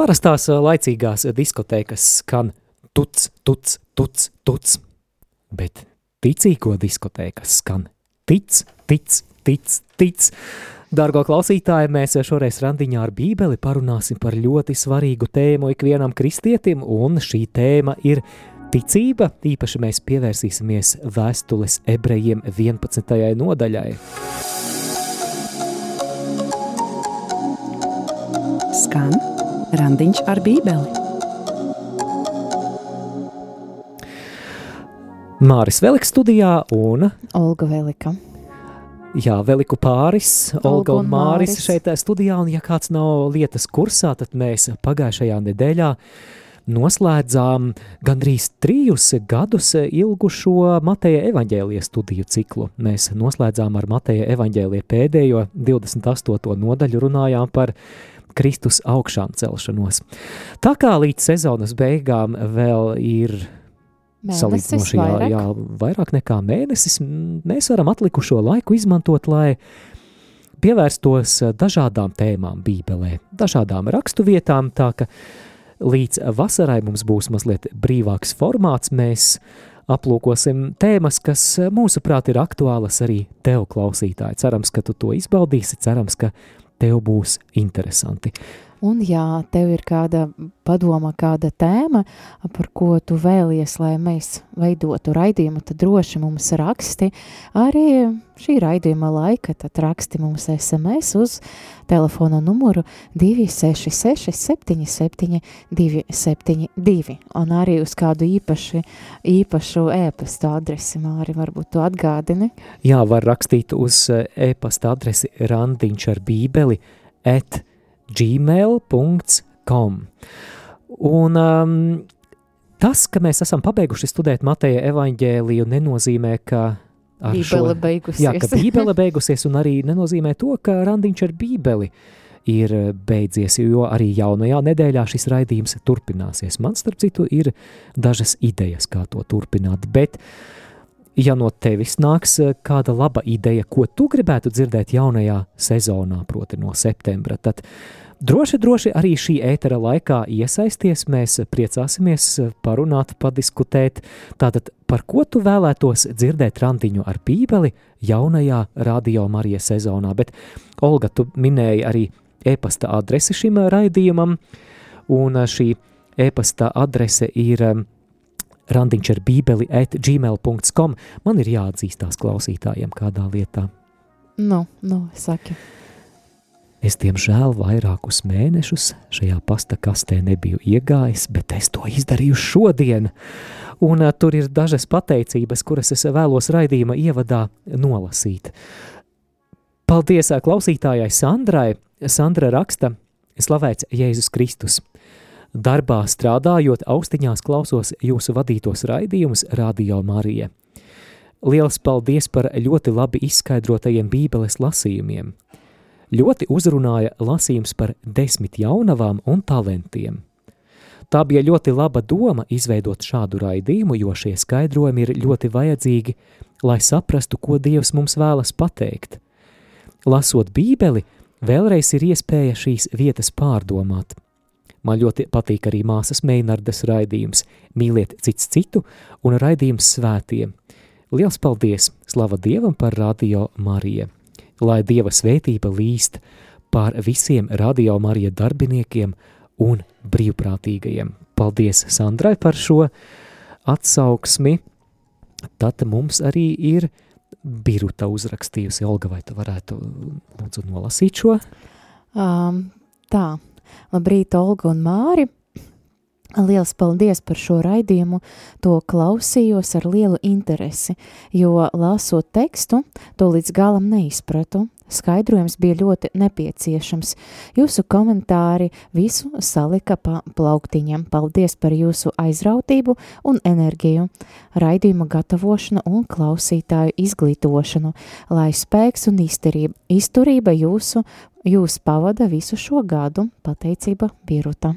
Parastās laicīgās diskotēkas skan tuc, tuc, tuc, tuc, bet ticīgo diskotēkas skan tic, tic, tic, tic. Dargo klausītāji, mēs šoreiz randiņā ar bībeli parunāsim par ļoti svarīgu tēmu ikvienam kristietim, un šī tēma ir ticība. Īpaši mēs pievērsīsimies vēstules ebrejiem 11. nodaļai. Skan randiņš ar bībeli. Māris Veliks studijā un Olga Velika. Jā, Veliku pāris, Olga, Olga un Māris Māris. šeit studijā, un ja kāds nav lietas kursā, tad mēs pagājušajā nedēļā noslēdzām gandrīz trijus gadus ilgušo Mateja evaņģēlijas studiju ciklu. Mēs noslēdzām ar Mateja evaņģēlija pēdējo 28. nodaļu runājām par Kristus augšām celšanos. Tā kā līdz sezonas beigām vēl ir salīdzinoši jā, vairāk. jā, vairāk nekā mēnesis, mēs varam atlikušo laiku izmantot, lai pievērstos eh, dažādām tēmām Bībelē, dažādām rakstuvietām, tā ka līdz vasarai mums būs mazliet brīvāks formāts, mēs aplūkosim tēmas, kas eh, mūsuprāt ir aktuālas arī tev klausītāji. Cerams, ka tu to izbaudīsi, cerams, ka tev būs interesanti. Un jā, tev ir kāda padoma, kāda tēma, par ko tu vēlies, lai mēs veidotu raidījumu, tad droši mums raksti arī šī raidījuma laika, tad raksti mums SMS uz telefona numuru 266 77 272 un arī uz kādu īpaši, īpašu ēpastu adresi, Māri, varbūt tu atgādini. Jā, var rakstīt uz e-pasta adresi randiņš ar bībeli at gmail.com. Un um, tas, ka mēs esam pabeiguši studēt Mateja evaņģēliju, nenozīmē, ka Bībele beigusies. Jā, ka bībele beigusies, un arī nenozīmē to, ka randiņš ar bībeli ir eh, beidzies, jo arī jaunajā nedēļā šis raidījums turpināsies. Man, starp citu, ir dažas idejas, kā to turpināt, bet ja no tevis nāks eh, kāda laba ideja, ko tu gribētu dzirdēt jaunajā sezonā, proti no septembra, tad droši, droši arī šī ētera laikā iesaisties, mēs priecāsimies parunāt, padiskutēt, tātad par ko tu vēlētos dzirdēt randiņu ar bībeli jaunajā radio Marija sezonā, bet Olga, tu minēji arī e-pasta adresi šim raidījumam, un šī e-pasta adrese ir um, randiņš ar bībeli at gmail.com. Man ir jāatzīstās klausītājiem kādā lietā. Nu, nu, saki. Es, diemžēl, vairākus mēnešus šajā pasta kastē nebiju iegājis, bet es to izdarīju šodien. Un uh, tur ir dažas pateicības, kuras es vēlos raidījuma ievadā nolasīt. Paldies ā, klausītājai Sandrai. Sandra raksta, slavēts Jēzus Kristus. Darbā strādājot, austiņās klausos jūsu vadītos raidījumus Radio Marija. Liels paldies par ļoti labi izskaidrotajiem bībeles lasījumiem. Ļoti uzrunāja lasījums par desmit jaunavām un talantiem. Tā bija ļoti laba doma izveidot šādu raidījumu, jo šie skaidrojumi ir ļoti vajadzīgi, lai saprastu, ko Dievs mums vēlas pateikt. Lasot bībeli, vēlreiz ir iespēja šīs vietas pārdomāt. Man ļoti patīk arī māsas Meinardas raidījums Mīliet cits citu un raidījums svētie. Liels paldies, slava Dievam par radio Mariju! Lai Dieva svētība līst pār visiem radio Marija darbiniekiem un brīvprātīgajiem. Paldies Sandrai par šo atsauksmi. Tad mums arī ir Biruta uzrakstījusi. Olga, vai tu varētu lūdzu nolasīt šo? Um, tā, labrīt, Olga un Māri. Liels paldies par šo raidījumu. To klausījos ar lielu interesi, jo lasot tekstu, to līdz galam neizpratu. Skaidrojums bija ļoti nepieciešams. Jūsu komentāri visu salika pa plauktiņam. Paldies par jūsu aizrautību un enerģiju, raidījuma gatavošanu un klausītāju izglītošanu, lai spēks un izturība, izturība jūsu, jūs pavada visu šo gadu. Pateicība Biruta.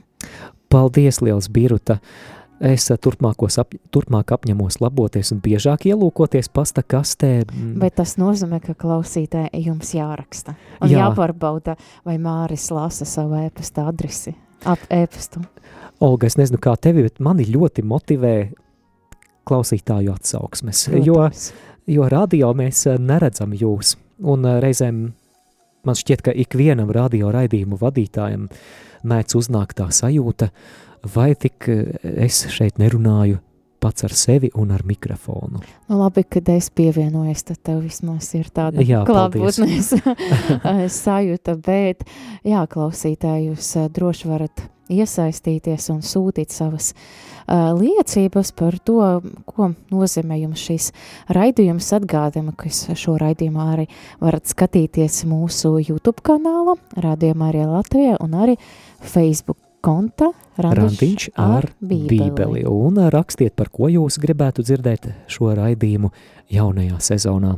Paldies, liels Biruta! Es eh, turpmākos ap, turpmāk apņemos laboties un biežāk ielūkoties pasta kastē. Mm, Bet tas nozīmē, ka klausītāji jums jāraksta. Un Jā. Jā. jāpārbauda, vai Māris lasa savu e-pasta adresi. ap ēpastu. Olga, es nezinu, kā tevi, bet mani ļoti motivē klausītāju atsauksmes, jo, Protams. jo radio mēs eh, neredzam jūs, un eh, reizēm man šķiet, ka ikvienam radio raidījumu vadītājam mēdz uznākt tā sajūta, vai tik eh, es šeit nerunāju pats ar sevi un ar mikrofonu. Nu, labi, kad es pievienojos, tad tev vismaz ir tāda klātbūtnes eh, sajūta, bet jā, klausītāji, jūs eh, droši varat iesaistīties un sūtīt savas uh, liecības par to, ko nozīmē jums šīs raidījums atgādina, ka šo raidījumu arī varat skatīties mūsu YouTube kanāla, rādījumā arī Latvijā un arī Facebook konta Randiņš ar bībeli. Un ā, rakstiet, par ko jūs gribētu dzirdēt šo raidījumu jaunajā sezonā.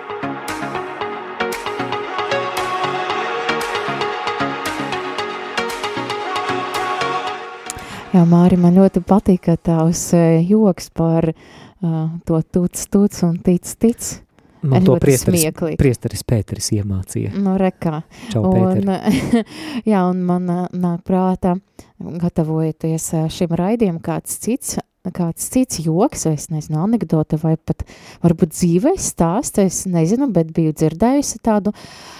Jā, Māri, man ļoti patīk, tavs eh, joks par uh, to tuc, tuc un tic, tic. Man to Ļoti priesteris, priesteris Pēteris iemācīja. Nu, rekā. Čau, Un, jā, un man ā, nāk prātā, gatavojoties šim raidījumam, kāds cits, kāds cits joks, vai nezinu, anekdote, vai pat varbūt dzīves stāsts, es nezinu, bet biju dzirdējusi tādu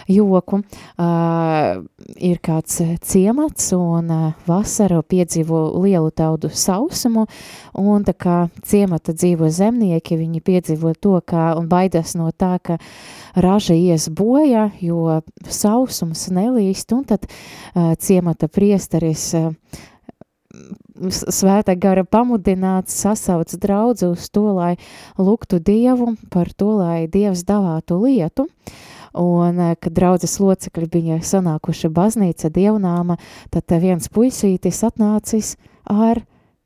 joku. Uh, ir kāds ciemats, un uh, vasarā piedzīvo lielu taudu sausumu, un tā kā ciemata dzīvo zemnieki, viņi piedzīvo to, kā, un baidās no tā, ka raža ies bojā, jo sausums nelīst, un tad uh, ciemata priesteris uh, s- svētā gara pamudināts sasauc draudzi uz to, lai lūgtu Dievu par to, lai Dievs davātu lietu. Un, eh, kad draudzes locekļi bija sanākuši baznīca dievnāma, tad viens puisītis atnācis ar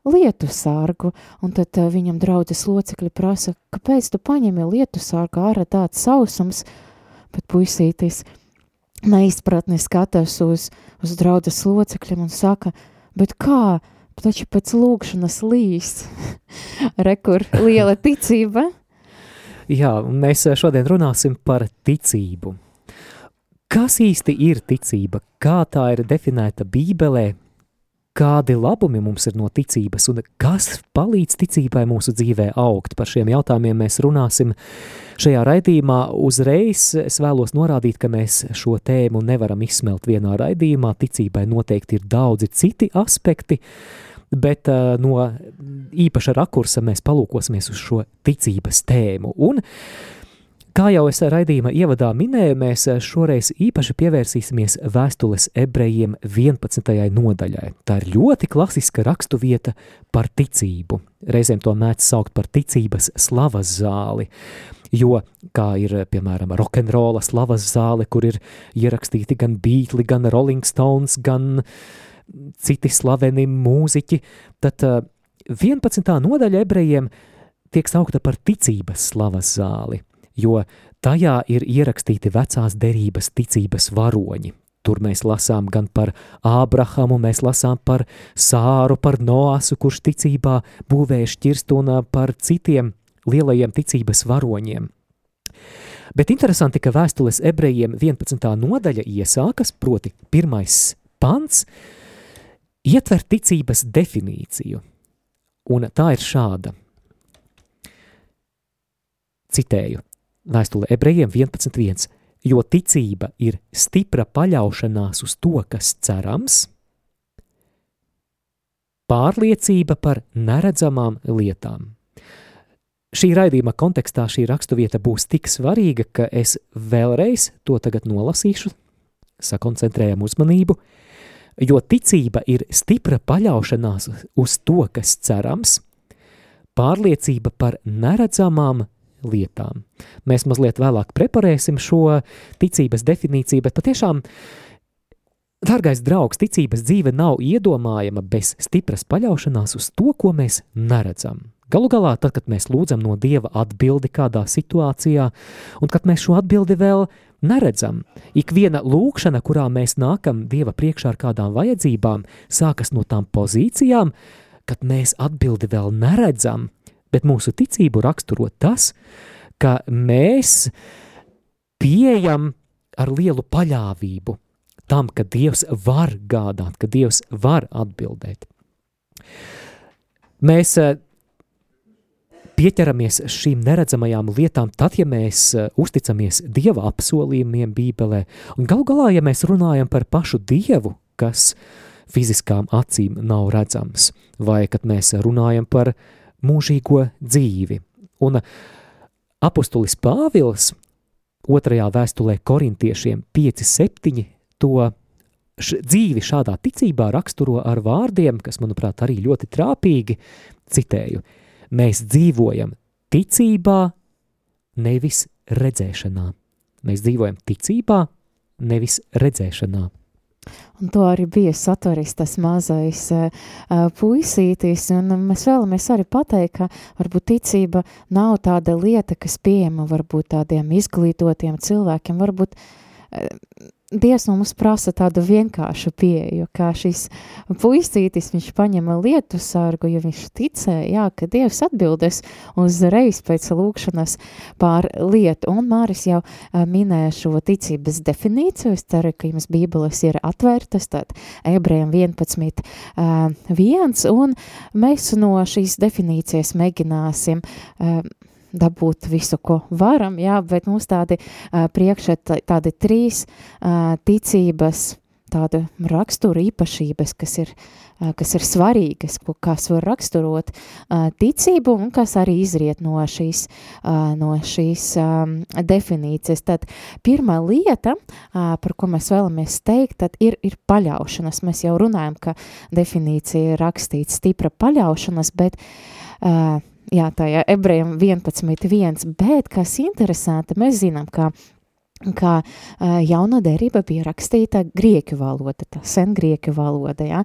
lietu sārgu, un tad eh, viņam draudzes locekļi prasa, kāpēc tu paņemi lietu sārgu? Ārā tāds sausums, bet puisītis neizpratni skatās uz, uz draudzes locekļiem un saka, bet kā, taču pēc lūgšanas līst, rekur liela ticība, Jā, mēs ā, šodien runāsim par ticību. Kas īsti ir ticība? Kā tā ir definēta Bībelē? Kādi labumi mums ir no ticības un kas palīdz ticībai mūsu dzīvē augt? Par šiem jautājumiem mēs runāsim šajā raidījumā. Uzreiz es vēlos norādīt, ka mēs šo tēmu nevaram izsmelt vienā raidījumā. Ticībai noteikti ir daudzi citi aspekti, bet uh, no īpaša rakursa mēs palūkosimies uz šo ticības tēmu. Un, kā jau es raidījuma ievadā minēju, mēs šoreiz īpaši pievērsīsimies vēstules ebrejiem 11. nodaļai. Tā ir ļoti klasiska raksturvieta par ticību. Reizēm to mēdz saukt par ticības slavas zāli. Jo, kā ir piemēram rokenrola slavas zāle, kur ir ierakstīti gan Beatles, gan Rolling Stones, gan citi slaveni mūziķi, tad uh, 11. nodaļa ebrejiem tiek saukta par ticības slavas zāli, jo tajā ir ierakstīti vecās derības ticības varoņi. Tur mēs lasām gan par Ābrahamu, mēs lasām par Sāru, par Noāsu, kurš ticībā būvēja šķirstu un ā, par citiem lielajiem ticības varoņiem. Bet interesanti, ka vēstules ebrejiem 11. nodaļa iesākas, proti pirmais pants, ietver ticības definīciju. Un tā ir šāda. Citēju, vēstule ebrejiem 11.1. Jo ticība ir stipra paļaušanās uz to, kas cerams, pārliecība par neredzamām lietām. Šī raidījuma kontekstā šī raksturvieta būs tik svarīga, ka es vēlreiz to tagad nolasīšu, sakoncentrējam uzmanību, jo ticība ir stipra paļaušanās uz to, kas cerams, pārliecība par neredzamām lietām. Mēs mazliet vēlāk preparēsim šo ticības definīciju, bet patiešām, dārgais draugs, ticības dzīve nav iedomājama bez stipras paļaušanās uz to, ko mēs neredzam. Galu galā, tad, kad mēs lūdzam no Dieva atbildi kādā situācijā, un kad mēs šo atbildi vēl neredzam, ik viena lūkšana, kurā mēs nākam Dieva priekšā ar kādām vajadzībām, sākas no tām pozīcijām, kad mēs atbildi vēl neredzam, bet mūsu ticību raksturo tas, ka mēs pieejam ar lielu paļāvību tam, ka Dievs var gādāt, ka Dievs var atbildēt. Mēs eh, pieķeramies šīm neredzamajām lietām, tad, ja mēs uh, uzticamies Dieva apsolījumiem Bībelē, un gal galā, ja mēs runājam par pašu Dievu, kas fiziskām acīm nav redzams, vai kad mēs runājam par mūžīgo dzīvi. Un apustulis Pāvils otrajā vēstulē korintiešiem 5.7 to š, dzīvi šādā ticībā raksturo ar vārdiem, kas, manuprāt, arī ļoti trāpīgi, citēju – Mēs dzīvojam ticībā, nevis redzēšanā. Mēs dzīvojam ticībā, nevis redzēšanā. Un to arī bija satveris tas mazais uh, puisītis, un mēs vēlamies arī pateikt, ka varbūt ticība nav tāda lieta, kas pieejama varbūt tādiem izglītotiem cilvēkiem, varbūt uh, Dievs mums prasa tādu vienkāršu pieeju, kā šis puisītis, viņš paņema lietu sargu, jo viņš ticēja, jā, ka Dievs atbildes uzreiz pēc lūkšanas pār lietu, un Māris jau minēja šo ticības definīciju, es ceru, ka jums bībeles ir atvērtas, tad ebrejiem 11, uh, 1, un mēs no šīs definīcijas mēģināsim uh, dabūt visu, ko varam, jā, bet mums tādi uh, priekšā tādi trīs uh, ticības, tāda rakstura īpašības, kas ir, kas ir svarīgas, ko, kas var raksturot ticību un kas arī izriet no šīs, no šīs definīcijas. Tad pirmā lieta, par ko mēs vēlamies teikt, tad ir, ir paļaušanas. Mēs jau runājam, ka definīcija ir rakstīts stipra paļaušanas, bet jā, tajā ebrejam 11.1, bet kas interesanti, mēs zinām, ka kā uh, jauna derība bija rakstīta grieķu valoda, tā sen grieķu valoda, ja?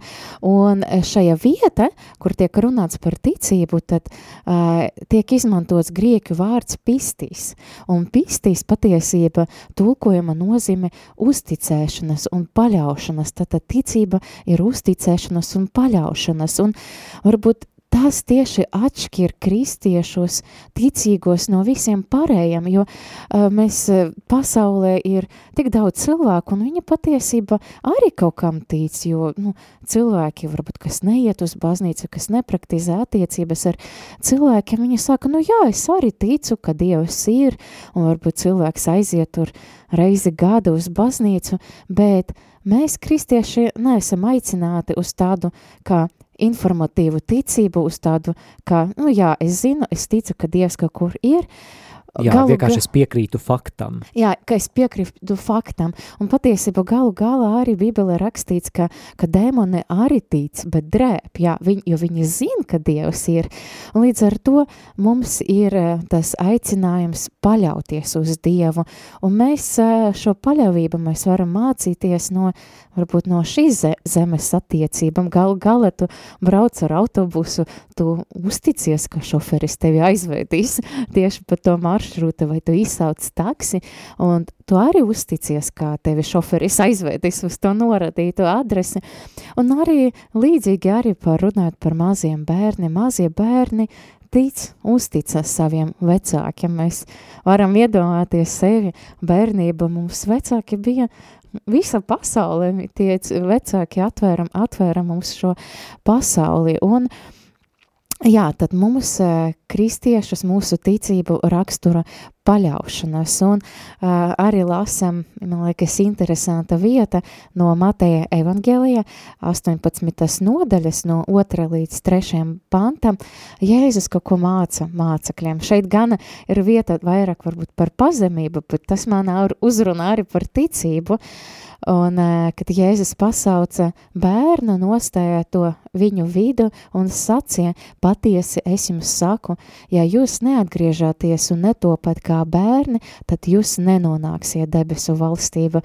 un šajā vieta, kur tiek runāts par ticību, tad uh, tiek izmantots grieķu vārds pistīs, un pistīs patiesība tulkojama nozīme uzticēšanas un paļaušanas, tad ticība ir uzticēšanas un paļaušanas, un varbūt tas tieši atšķir kristiešus ticīgos no visiem pārējiem, jo uh, mēs uh, pasaulē ir tik daudz cilvēku, un viņa patiesība arī kaut kam tic, jo nu, cilvēki varbūt, kas neiet uz baznīcu, kas nepraktizē attiecības ar cilvēkiem, viņi saka, nu jā, es arī ticu, ka Dievs ir, un varbūt cilvēks aiziet tur reizi gadu uz baznīcu, bet mēs, kristieši, neesam aicināti uz tādu, kā informatīvu ticību, uz tādu, ka, nu jā, es zinu, es ticu, ka Dievs kaut kur ir, Jā, galu, vienkārši es piekrītu faktam. Jā, ka es piekrītu faktam. Un patiesībā galu galā arī Bībelē rakstīts, ka, ka dēmoni arī tic, bet drēp, jā, viņ, jo viņi zina, ka Dievs ir. Un līdz ar to mums ir eh, tas aicinājums paļauties uz Dievu. Un mēs eh, šo paļāvību mēs varam mācīties no, varbūt no šīs zemes attiecībām. Galu galā tu brauc ar autobusu, tu uzticies, ka šoferis tevi aizvedīs tieši pa to maršrutu maršruta, vai tu izsauc taksi, un tu arī uzticies, kā tevi šoferis aizvedis uz to noradīto adresi. Un arī līdzīgi arī par runāt par maziem bērniem. Mazie bērni tic, uzticas saviem vecākiem. Mēs varam iedomāties sevi bērnība, mums vecāki bija visa pasaule, tie vecāki atvēram, atvēram mums šo pasauli. Un, uh, Jā, tad mums kristiešus, mūsu ticību rakstura paļaušanas, un uh, arī lasam, man liekas, interesanta vieta no Mateja evangēlija 18. nodaļas no 2. līdz 3. pantam. Jēzus kaut ko māca mācakļiem. Šeit gana ir vieta vairāk varbūt par pazemību, bet tas man uzrunā arī par ticību. Uh, Un, kad Jēzus pasauca bērnu, nostāja to viņu vidu un sacīja, patiesi es jums saku, ja jūs neatgriežaties un netopat kā bērni, tad jūs nenonāksiet debesu valstību.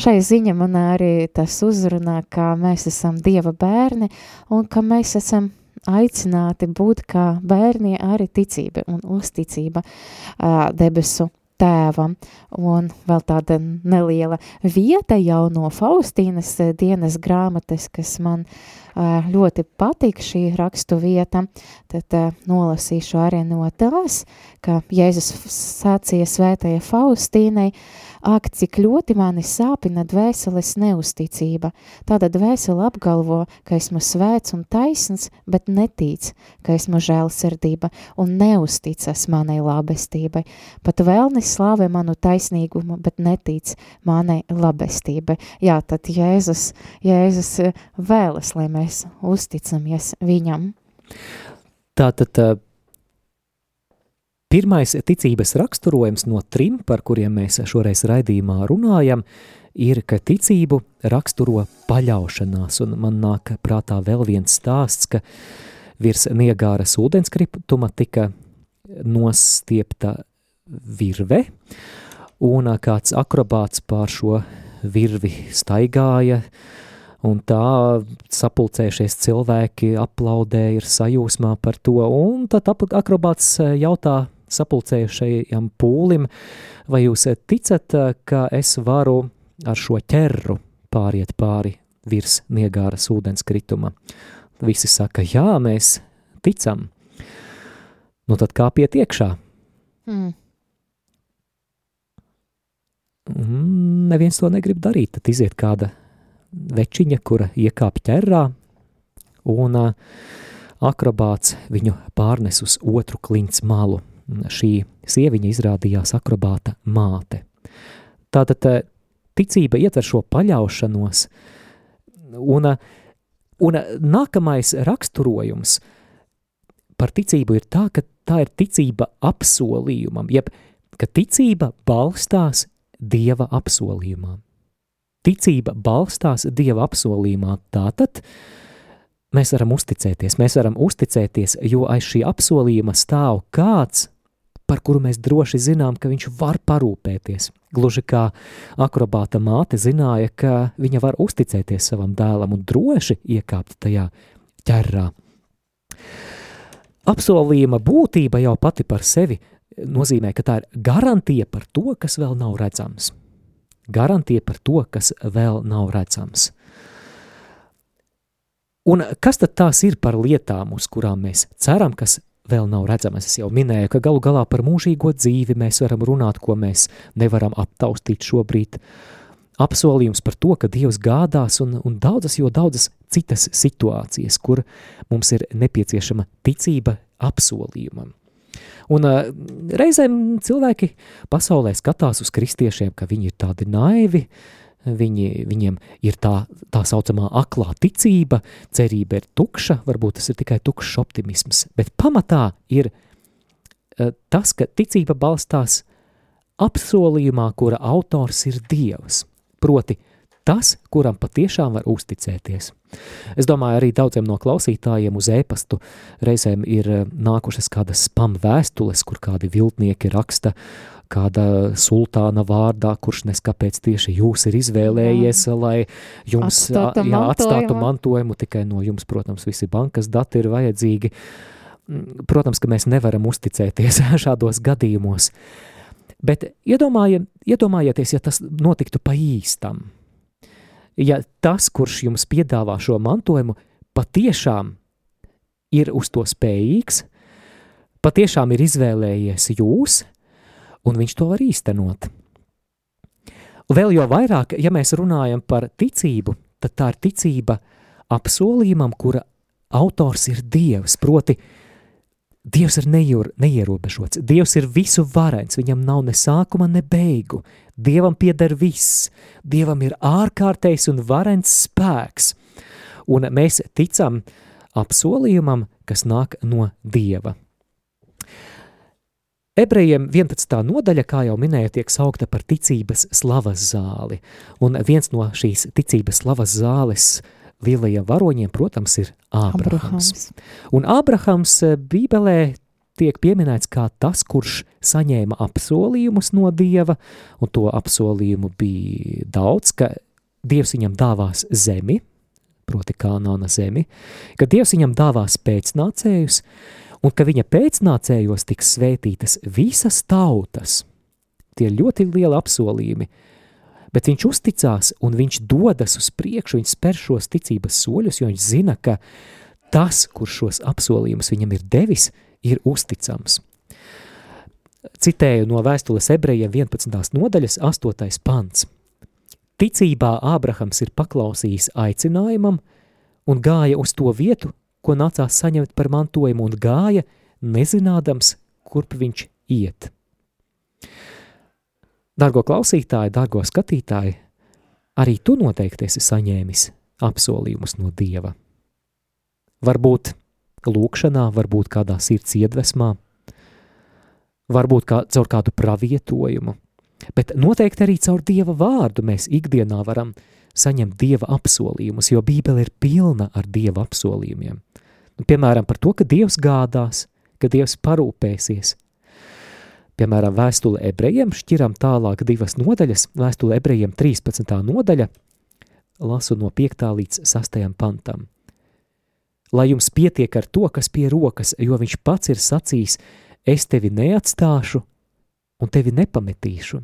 Šai ziņa man arī tas uzrunā, ka mēs esam Dieva bērni un ka mēs esam aicināti būt kā bērni arī ticība un uzticība uh, debesu tēvam, un vēl tāda neliela vieta jau no Faustīnas dienas grāmatas, kas man ļoti patīk šī rakstu vieta, tad nolasīšu arī no tās, ka Jēzus sācīja svētajai Faustīnai, uh, Ak, cik ļoti mani sāpina dvēseles neusticība. Tāda dvēsele apgalvo, ka esmu svēts un taisns, bet netic, ka esmu žēlsirdība un neusticas manai labestībai. Pat vēlnis slāvē manu taisnīgumu, bet netic manai labestībai. Jā, tad Jēzus, Jēzus vēlas, lai mēs uzticamies viņam. Tātad Pirmais ticības raksturojums no trim, par kuriem mēs šoreiz raidījumā runājam, ir, ka ticību raksturo paļaušanās, un man nāk prātā vēl viens stāsts, ka virs Niegāras ūdenskrituma tika nostiepta virve, un kāds akrobāts pār šo virvi staigāja, un tā sapulcējušies cilvēki aplaudēja, ir sajūsmā par to, un tad akrobāts jautā sapulcējušajam pūlim, vai jūs ticat, ka es varu ar šo ķerru pāriet pāri virs Niegāras ūdens krituma? Visi saka, jā, mēs ticam. Nu tad kāpiet iekšā. Mm. Neviens to negrib darīt, tad iziet kāda večiņa, kura iekāp ķerrā, un akrobāts viņu pārnes uz otru klints malu šī sieviņa izrādījās akrobāta māte. Tātad ticība ietver šo paļaušanos, un, un nākamais raksturojums par ticību ir tā, ka tā ir ticība apsolījumam, jeb ka ticība balstās Dieva apsolījumā. Ticība balstās Dieva apsolījumā, tātad mēs varam uzticēties, mēs varam uzticēties, jo aiz šī apsolījuma stāv kāds, par kuru mēs droši zinām, ka viņš var parūpēties. Gluži kā akrobāta māte zināja, ka viņa var uzticēties savam dēlam un droši iekāpt tajā ķerrā. Apsolījuma būtība jau pati par sevi nozīmē, ka tā ir garantija par to, kas vēl nav redzams. Garantija par to, kas vēl nav redzams. Un kas tad tās ir par lietām, uz kurām mēs ceram, kas vēl nav redzamas. Es jau minēju, ka galu galā par mūžīgo dzīvi mēs varam runāt, ko mēs nevaram aptaustīt šobrīd. Apsolījums par to, ka Dievs gādās un, un daudzas, jo daudzas citas situācijas, kur mums ir nepieciešama ticība apsolījumam. Un uh, reizēm cilvēki pasaulē skatās uz kristiešiem, ka viņi ir tādi naivi, uh, Viņi, viņiem ir tā, tā saucamā aklā ticība, cerība ir tukša, varbūt tas ir tikai tukšs optimisms, bet pamatā ir uh, tas, ka ticība balstās apsolījumā, kura autors ir Dievs, proti tas, kuram patiešām var uzticēties. Es domāju, arī daudziem no klausītājiem uz ēpastu reizēm ir nākušas kādas spam vēstules, kur kādi viltnieki raksta, uh, kāda sultāna vārdā, kurš neskapēc tieši jūs ir izvēlējies, jā. lai jums Atstāta jā, atstātu mantojumu, tikai no jums, protams, visi bankas dati ir vajadzīgi. Mm, protams, ka mēs nevaram uzticēties šādos gadījumos, bet iedomājiet, iedomājieties, ja tas notiktu pa īstam. Ja tas, kurš jums piedāvā šo mantojumu, patiešām ir uz to spējīgs, patiešām ir izvēlējies jūs, un viņš to var īstenot. Vēl jau vairāk, ja mēs runājam par ticību, tad tā ir ticība apsolījumam, kura autors ir Dievs, proti Dievs ir neier, neierobežots, Dievs ir visu varens, viņam nav ne sākuma, ne beigu, Dievam pieder viss, Dievam ir ārkārtējs un varens spēks, un mēs ticam apsolījumam, kas nāk no Dieva. Ebrejiem 11. nodaļa, kā jau minēju, tiek saukta par ticības slavas zāli, un viens no šīs ticības slavas zāles lielajiem varoņiem, protams, ir Ābrahams. Un Ābrahams eh, Bībelē tiek pieminēts kā tas, kurš saņēma apsolījumus no Dieva, un to apsolījumu bija daudz, ka Dievs viņam dāvās zemi, proti Kānāna zemi, ka Dievs viņam dāvās pēcnācējus, un ka viņa pēcnācējos tiks svētītas visas tautas. Tie ir ļoti lieli apsolījumi, bet viņš uzticās un viņš dodas uz priekšu, viņš spēr šos ticības soļus, jo viņš zina, ka tas, kurš šos apsolījumus viņam ir devis, ir uzticams. Citēju no vēstules ebrejiem 11. nodaļas 8. pants. Ticībā Ābrahams ir paklausījis aicinājumam un gāja uz to vietu, ko nācās saņemt par mantojumu un gāja, nezinādams, kurp viņš iet. Dargo klausītāji, dargo skatītāji, arī tu noteikti esi saņēmis apsolījumus no Dieva. Varbūt lūkšanā, varbūt kādā sirds iedvesmā, varbūt kā, caur kādu pravietojumu, bet noteikti arī caur Dieva vārdu mēs ikdienā varam saņemt Dieva apsolījumus, jo Bībele ir pilna ar Dieva apsolījumiem. Nu, piemēram, par to, ka Dievs gādās, ka Dievs parūpēsies. Piemēram, vēstule ebrejiem šķiram tālāk divas nodaļas, vēstule ebrejiem 13. nodaļa, lasu no 5. līdz 6. pantam. Lai jums pietiek ar to, kas pie rokas, jo viņš pats ir sacījis, es tevi neatstāšu un tevi nepametīšu.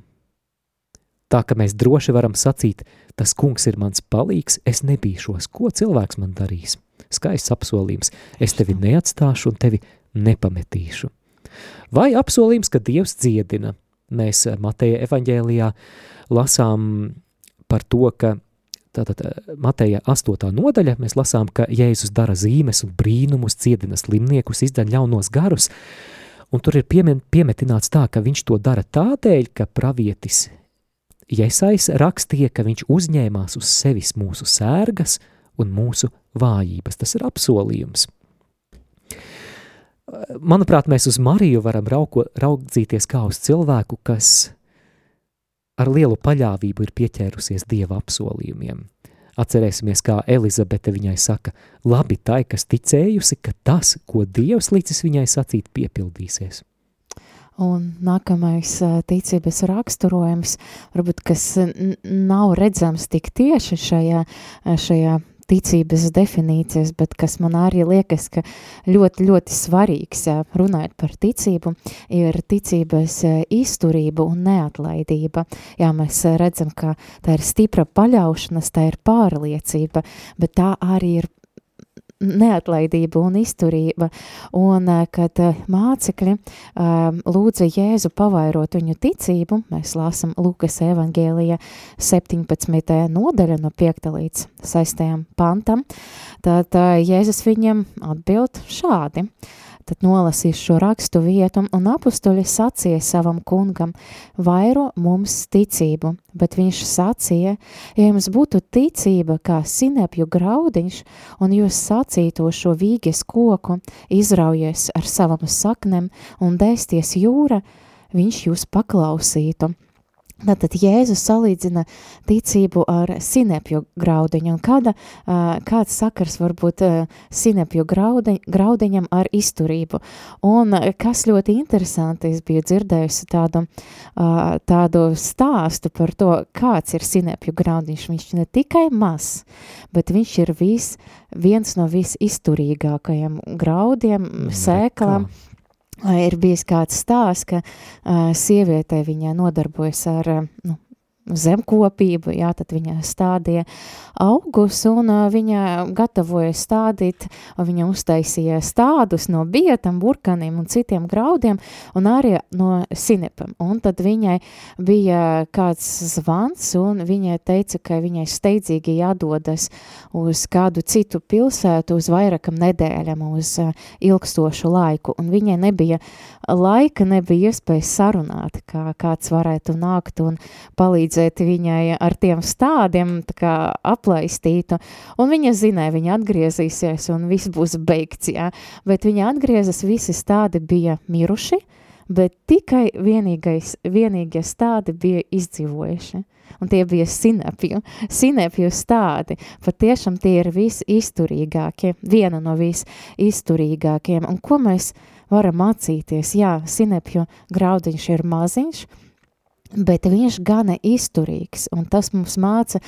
Tā ka mēs droši varam sacīt, tas kungs ir mans palīgs, es nebīšos, ko cilvēks man darīs. Skaists apsolījums, es tevi neatstāšu un tevi nepametīšu. Vai apsolījums, ka Dievs dziedina. Mēs Mateja evaņģēlijā lasām par to, ka Tātad Mateja 8. nodaļa mēs lasām, ka Jēzus dara zīmes un brīnumus, ciedina slimniekus, izdara ļaunos garus, Un tur ir piemen, piemetināts tā, ka viņš to dara tādēļ, ka pravietis Iesais rakstīja, ka viņš uzņēmās uz sevis mūsu sērgas un mūsu vājības. Tas ir apsolījums. Manuprāt, mēs uz Mariju varam rauko, raudzīties kā uz cilvēku, kas ar lielu paļāvību ir pieķērusies Dieva apsolījumiem. Atcerēsimies, kā Elizabete viņai saka, labi tai, kas ticējusi, ka tas, ko Dievs licis viņai sacīt, piepildīsies. Un nākamais ticības raksturojums, varbūt, kas nav redzams tik tieši šajā, šajā ticības definīcijas, bet kas man arī liekas, ka ļoti, ļoti svarīgs, runājot par ticību, ir ticības izturība un neatlaidība. Jā, mēs redzam, ka tā ir stipra paļaušanas, tā ir pārliecība, bet tā arī ir neatlaidība un izturība, un eh, kad eh, mācekļi um, lūdza Jēzu pavairot viņu ticību, mēs lāsam Lukas evangēlija 17. nodaļa no 5. līdz 6. pantam, tad Jēzus viņiem atbild šādi – Tad nolasīs šo rakstu vietu, un apustuļi sacīja savam kungam, vairo mums ticību, bet viņš sacīja, ja jums būtu ticība kā sinepju graudiņš, un jūs sacīto šo vīges koku, izraujies ar savam saknem un dēsties jūra, viņš jūs paklausītu Tātad Jēzus salīdzina ticību ar sinepju graudiņu, un kāda, kāds sakars var būt sinepju graudiņ, graudiņam ar izturību. Un kas ļoti interesanti, es biju dzirdējusi tādu, tādu stāstu par to, kāds ir sinepju graudiņš. Viņš ne tikai maz, bet viņš ir vis, viens no visizturīgākajiem graudiem, sēklām. Kā? Ir bijis kāds stāsts, ka uh, sievietei viņai nodarbojas ar uh, nu, zemkopību, jā, tad viņa stādīja augus un viņa gatavoja stādīt, viņa uztaisīja stādus no bietam, burkaniem un citiem graudiem un arī no sinepam. Un tad viņai bija kāds zvans un viņai teica, ka viņai steidzīgi jādodas uz kādu citu pilsētu uz vairākam nedēļam, uz ilgstošu laiku. Un viņai nebija laika, nebija iespējas sarunāt, kā kāds varētu nākt un palīdzēt palīdzēt viņai ar tiem stādiem aplaistītu, un viņa zināja, viņa atgriezīsies un viss būs beigts, jā, bet viņa atgriezas, visi stádi bija miruši, bet tikai vienīgais, vienīgie stádi bija izdzīvojuši. Un tie bija sinepju, sinepju stádi. Patiešām tie ir visizturīgākie, viena no visizturīgākiem. Un ko mēs varam mācīties? Jā, sinepju graudiņš ir maziņš, bet viņš gana izturīgs, un tas mums māca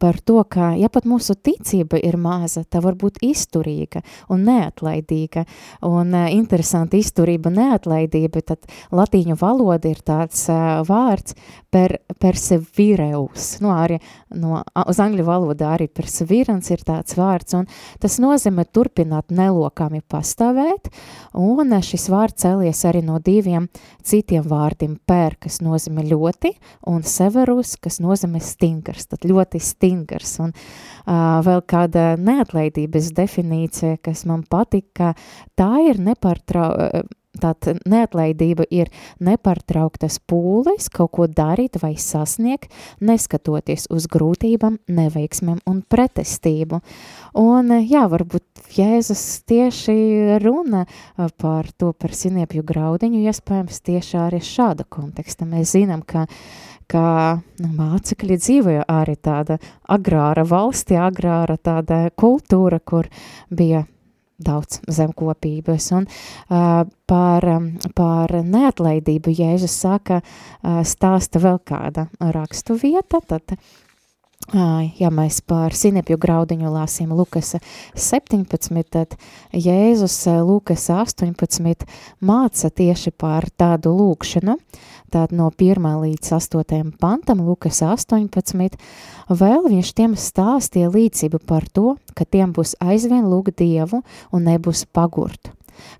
par to, ka, ja pat mūsu ticība ir maza, tā var būt izturīga un neatlaidīga, un uh, interesanti izturība neatlaidība, tad latīņu valoda ir tāds uh, vārds per, persevireus, nu arī no, uz angļu valodā arī perseverance ir tāds vārds, un tas nozīmē turpināt nelokāmi pastāvēt, un šis vārds cēlies arī no diviem citiem vārdiem, per, kas nozīmē ļoti, ļoti, un severus, kas nozīmē stingrs, tad ļoti stingrs. Un uh, vēl kāda neatlaidības definīcija, kas man patika, tā ir nepārtrau, Tātad neatlaidība ir nepārtrauktas pūles kaut ko darīt vai sasniegt, neskatoties uz grūtībām, neveiksmēm un pretestību. Un jā, varbūt Jēzus tieši runa par to par siniepju graudiņu, iespējams tieši arī šāda konteksta. Mēs zinām, ka ka nu, mācekļi dzīvoja arī tāda agrāra valsti, agrāra tāda kultūra, kur bija daudz zemkopības. Un uh, par, par neatlaidību Jēzus saka, uh, stāsta vēl kāda rakstu vieta, tad Ja mēs par sinepju graudiņu lāsim Lukas 17, tad Jēzus Lukas 18 māca tieši par tādu lūkšanu, tātad no 1 līdz 8 pantam, Lukas 18, vēl viņš tiem stāstīja līdzību par to, ka tiem būs aizvien lūgt Dievu un nebūs pagurt.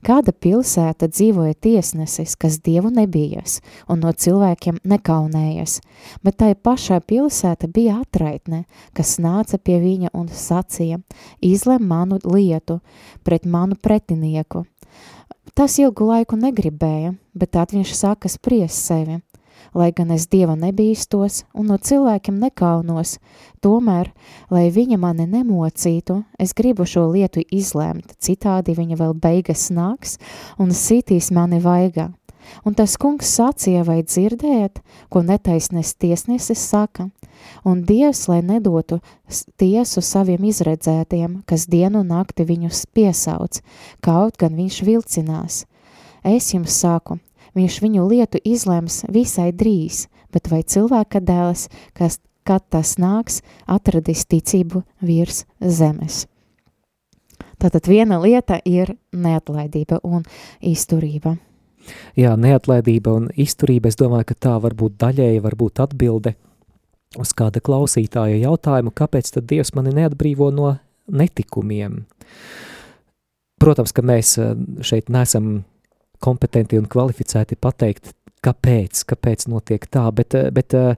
Kāda pilsēta dzīvoja tiesnesis, kas dievu nebijas un no cilvēkiem nekaunējas, bet tai pašā pilsēta bija atraitne, kas nāca pie viņa un sacīja, izlem manu lietu pret manu pretinieku. Tas ilgu laiku negribēja, bet tad viņš sāka spriest sevi – lai gan es Dieva nebīstos un no cilvēkiem nekaunos, tomēr, lai viņa mani nemocītu, es gribu šo lietu izlēmt, citādi viņa vēl beigas nāks un sitīs mani vaigā. Un tas kungs sacīja, vai dzirdējat, ko netaisnes tiesnesis saka, un Dievs, lai nedotu tiesu saviem izredzētiem, kas dienu nakti viņus piesauc, kaut gan viņš vilcinās. Es jums saku, viņš viņu lietu izlems visai drīz, bet vai cilvēka dēls, kas, kad tas nāks, atradīs ticību virs zemes. Tātad viena lieta ir neatlaidība un izturība. Jā, neatlaidība un izturība, es domāju, ka tā var būt daļēji, var būt atbilde uz kāda klausītāja jautājumu, kāpēc tad Dievs mani neatbrīvo no netikumiem. Protams, ka mēs eh, šeit nesam kompetenti un kvalificēti pateikt, kāpēc, kāpēc notiek tā, bet, eh, bet eh,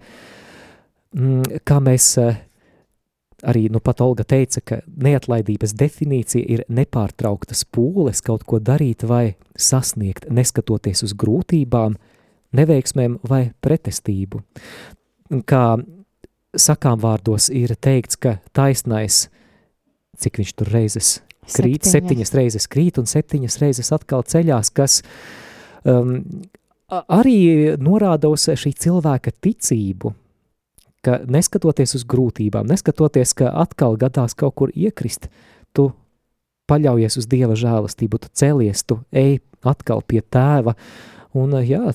mm, kā mēs arī nu pat Olga teica, ka neatlaidības definīcija ir nepārtrauktas pūles kaut ko darīt vai sasniegt, neskatoties uz grūtībām, neveiksmēm vai pretestību. Kā sakām vārdos ir teikts, ka taisnais, cik viņš tur reizes krīt, septiņas. septiņas reizes krīt un septiņas reizes atkal ceļās, kas um, arī norāda uz šī cilvēka ticību, ka neskatoties uz grūtībām, neskatoties, ka atkal gadās kaut kur iekrist, tu paļaujies uz Dieva žēlastību, tu celies, tu ej atkal pie tēva, un jā.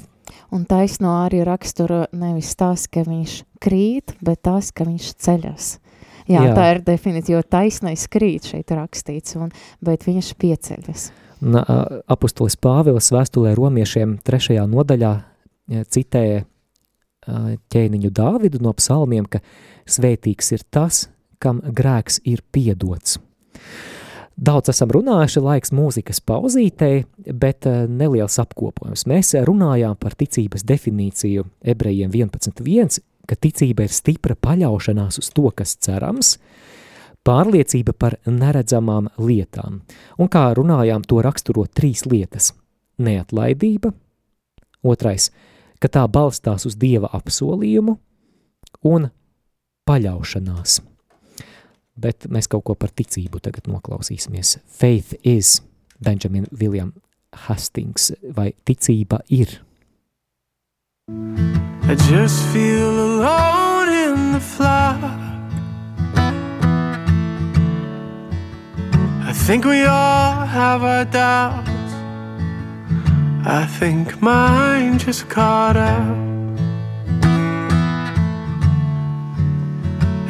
Un taisno arī raksturo nevis tas, ka viņš krīt, bet tas, ka viņš ceļas. Jā, jā. tā ir definīcija, jo taisnais krīt šeit rakstīts, un, bet viņš pieceļas. Na, apustulis Pāvils vēstulē romiešiem trešajā nodaļā citēja ķēniņu Dāvidu no psalmiem, ka svētīgs ir tas, kam grēks ir piedots. Daudz esam runājuši, laiks mūzikas pauzītei, bet neliels apkopojums. Mēs runājām par ticības definīciju ebrejiem 11.1, ka ticība ir stipra paļaušanās uz to, kas cerams, pārliecība par neredzamām lietām. Un kā runājām, to raksturo trīs lietas – neatlaidība, otrais, ka tā balstās uz Dieva apsolījumu, un paļaušanās. Bet mēs kaut ko par ticību tagad noklausīsimies. Faith is Benjamin William Hastings, vai ticība ir – I just feel alone in the flock. I think we all have our doubts. I think mine just caught up.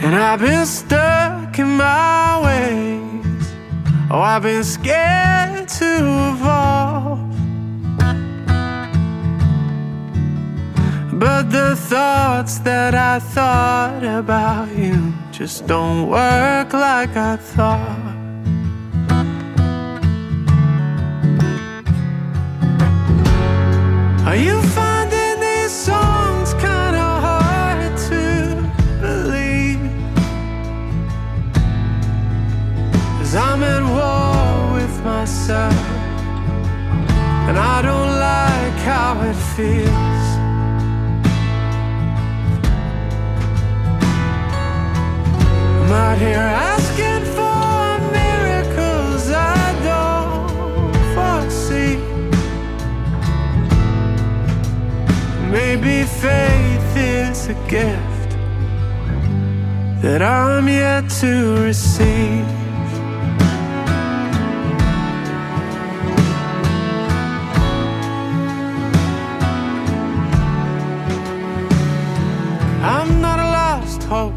And I've been stuck in my ways. Oh, I've been scared to evolve. But the thoughts that I thought about you just don't work like I thought. And I don't like how it feels. I'm out here asking Maybe faith is a gift that I'm yet to receive. I'm not a lost hope.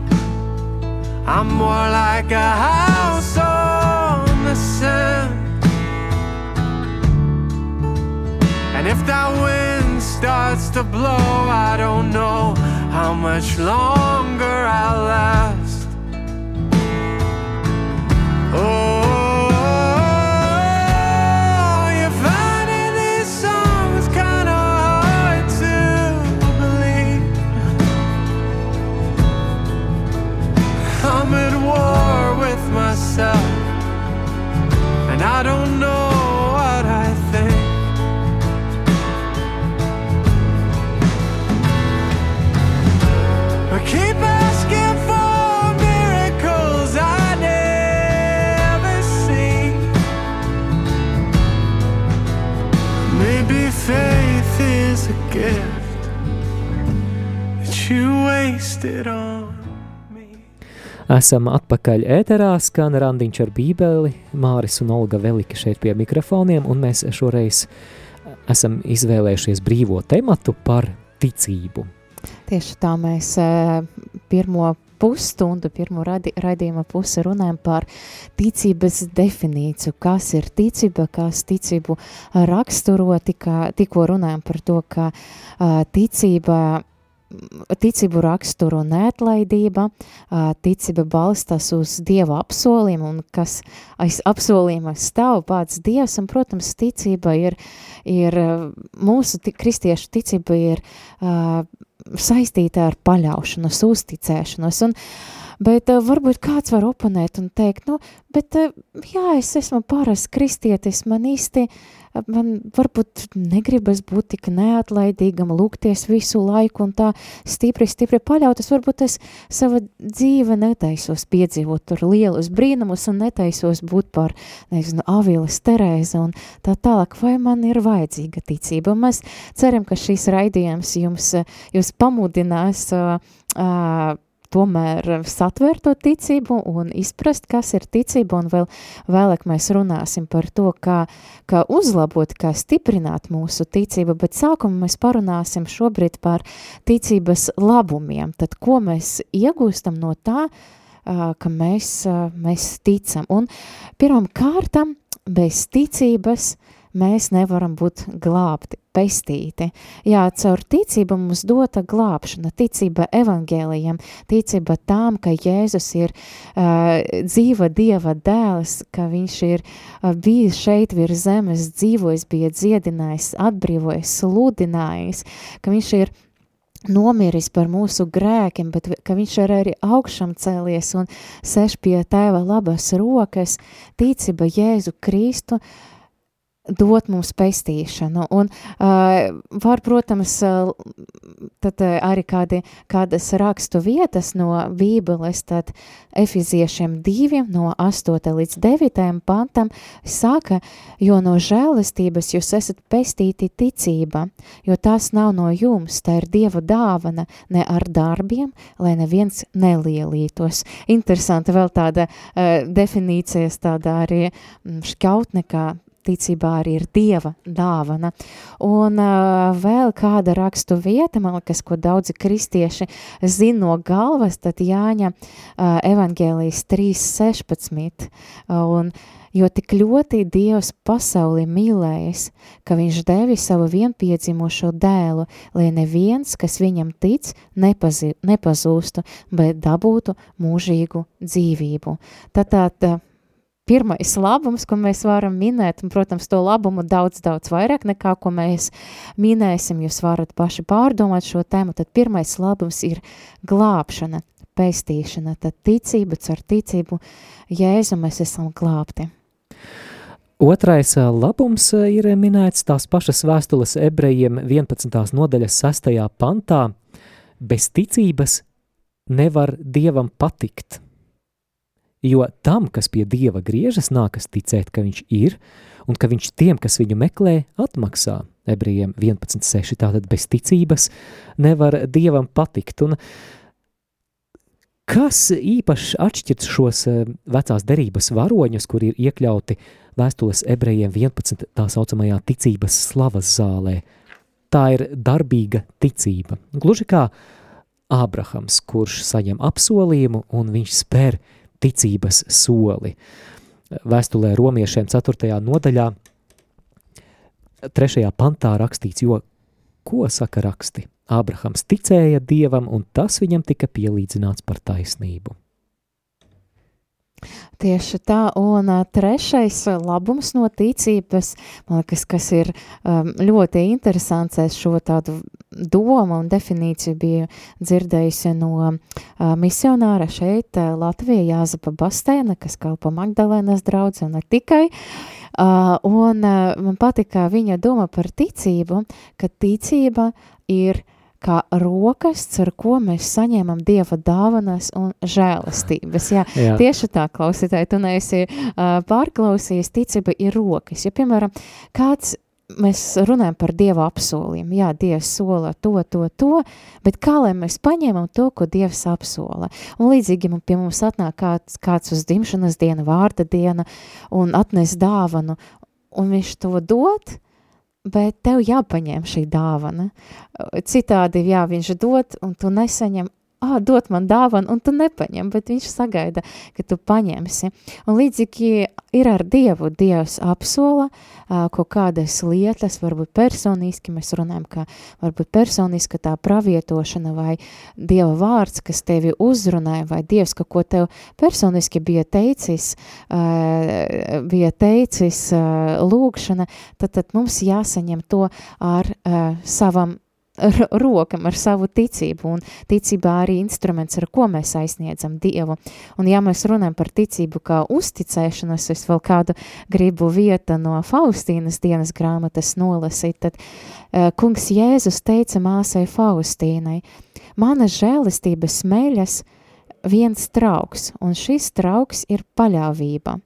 I'm more like a house on the sand. And if that wind starts to blow, I don't know how much longer I'll last. Oh, you're finding songs kinda hard to believe. I'm at war with myself, and I don't know Esam atpakaļ ēterā, skan randiņš ar bībeli, Māris un Olga Velika šeit pie mikrofoniem, un mēs šoreiz esam izvēlējušies brīvo tematu par ticību. Tieši tā mēs eh, pirmo pusstundu, pirmo radi, raidījuma pusi runājam par ticības definīciju, kas ir ticība, kas ticību raksturo, tika, tikko runājam par to, ka uh, ticība ticību raksturo neatlaidība, ticība balstās uz Dieva apsolījumu, un kas aiz apsolījuma stāv pats Dievs, un, protams, ticība ir, ir mūsu kristiešu ticība ir uh, saistīta ar paļaušanos, uzticēšanos, un Bet uh, varbūt kāds var oponēt un teikt, nu, bet uh, jā, es esmu parasts kristietis, man īsti, uh, man varbūt negribas būt tik neatlaidīgam, lūgties visu laiku un tā stipri, stipri paļautas, varbūt es sava dzīve netaisos piedzīvot tur lielus brīnumus un netaisos būt par, nezinu, Avīlas Terēza un tā tālāk, vai man ir vajadzīga ticība. Un mēs ceram, ka šīs raidījums jums, jūs pamudinās uh, uh, tomēr satvērt to ticību un izprast, kas ir ticība, un vēl vēlāk mēs runāsim par to, kā, kā uzlabot, kā stiprināt mūsu ticību, bet sākumā mēs parunāsim šobrīd par ticības labumiem, tad ko mēs iegūstam no tā, ka mēs, mēs ticam. Un pirmam kārtam bez ticības mēs nevaram būt glābti, pestīti. Jā, caur ticību mums dota glābšana, ticība evangēlijam, ticība tām, ka Jēzus ir uh, dzīva Dieva dēls, ka viņš ir uh, bijis šeit virs zemes, dzīvojis, bija dziedinājis, atbrīvojis, sludinājis, ka viņš ir nomiris par mūsu grēkiem, bet ka viņš ir arī augšam cēlies un seš pie tēva labas rokas, ticība Jēzu Kristu, uh, dot mums pestīšanu. Un uh, var, protams, uh, tad uh, arī kādi, kādas rakstu vietas no Bībeles, tad Efiziešiem 2 no 8 līdz 9 pantam saka, jo no žēlistības jūs esat pestīti ticība, jo tas nav no jums, tā ir Dieva dāvana, ne ar darbiem, lai neviens nelielītos. Interesanti vēl tāda uh, definīcijas, tāda arī šķautne, kā ticībā arī ir Dieva dāvana. Un uh, vēl kāda rakstu vieta, man liekas, ko daudzi kristieši zina no galvas, tad Jāņa uh, evangēlijas 3.16. Uh, un jo tik ļoti Dievs pasauli mīlējis, ka viņš devi savu vienpiedzimušo dēlu, lai neviens, kas viņam tic, nepazi, nepazūstu, bet dabūtu mūžīgu dzīvību. Tad tā, pirmais labums, ko mēs varam minēt, un, protams, to labumu daudz, daudz vairāk nekā, ko mēs minēsim, jūs varat paši pārdomāt šo tēmu, tad pirmais labums ir glābšana, pestīšana, tad ticība, caur ticību Jēzu mēs esam glābti. Otrais labums ir minēts tās pašas vēstules ebrejiem 11. nodaļas 6. pantā. Bez ticības nevar Dievam patikt, jo tam, kas pie Dieva griežas, nākas ticēt, ka viņš ir, un ka viņš tiem, kas viņu meklē, atmaksā. Ebrejiem 11.6. Tātad bez ticības nevar Dievam patikt. Un kas īpaši atšķirs šos vecās derības varoņus, kur ir iekļauti vēstules ebrejiem 11. tā saucamajā ticības slavas zālē. Tā ir darbīga ticība. Gluži kā Ābrahams, kurš saņem apsolījumu un viņš spēr ticības soli. Vēstulē romiešiem 4. nodaļā 3. pantā rakstīts, jo ko saka raksti? Ābrahams ticēja Dievam un tas viņam tika pielīdzināts par taisnību. Tieši tā, un trešais labums no ticības, man liekas, kas ir ļoti interesants, es šo tādu domu un definīciju biju dzirdējusi no misionāra šeit Latvijā Jāzapa Bastēna, kas kalpo Magdalēnas draudzi un ne tikai, un man patika viņa doma par ticību, ka ticība ir kā rokas, ar ko mēs saņemam Dieva dāvanas un žēlastības. Jā, Jā. tieši tā, klausītāji, tu neesi uh, pārklausījis, ticība ir rokas. Ja, piemēram, kāds mēs runājam par Dieva apsolījumu. Jā, Dievs sola to, to, to, bet kā lai mēs paņemam to, ko Dievs apsola? Un līdzīgi pie mums atnāk kāds, kāds uz dimšanas dienu, vārda diena un atnes dāvanu, un viņš to dod, bet tev jāpaņem šī dāvana. Citādi, jā, viņš dod, un tu nesaņem, ah, dot man dāvanu, un tu nepaņem, bet viņš sagaida, ka tu paņemsi. Un līdzīgi ir ar Dievu, Dievs apsola uh, kaut kādas lietas, varbūt personiski, mēs runājam, ka varbūt personiska tā pravietošana vai Dieva vārds, kas tevi uzrunāja, vai Dievs kaut ko tev personiski bija teicis, uh, bija teicis uh, lūgšana, tad, tad mums jāsaņem to ar uh, savam rokam ar savu ticību, un ticībā arī instruments, ar ko mēs aizsniedzam Dievu. Un ja mēs runājam par ticību kā uzticēšanos, es vēl kādu gribu vieta no Faustīnas dienas grāmatas nolasīt, tad uh, kungs Jēzus teica māsai Faustīnai, mana žēlistības meļas viens trauks, un šis trauks ir paļāvība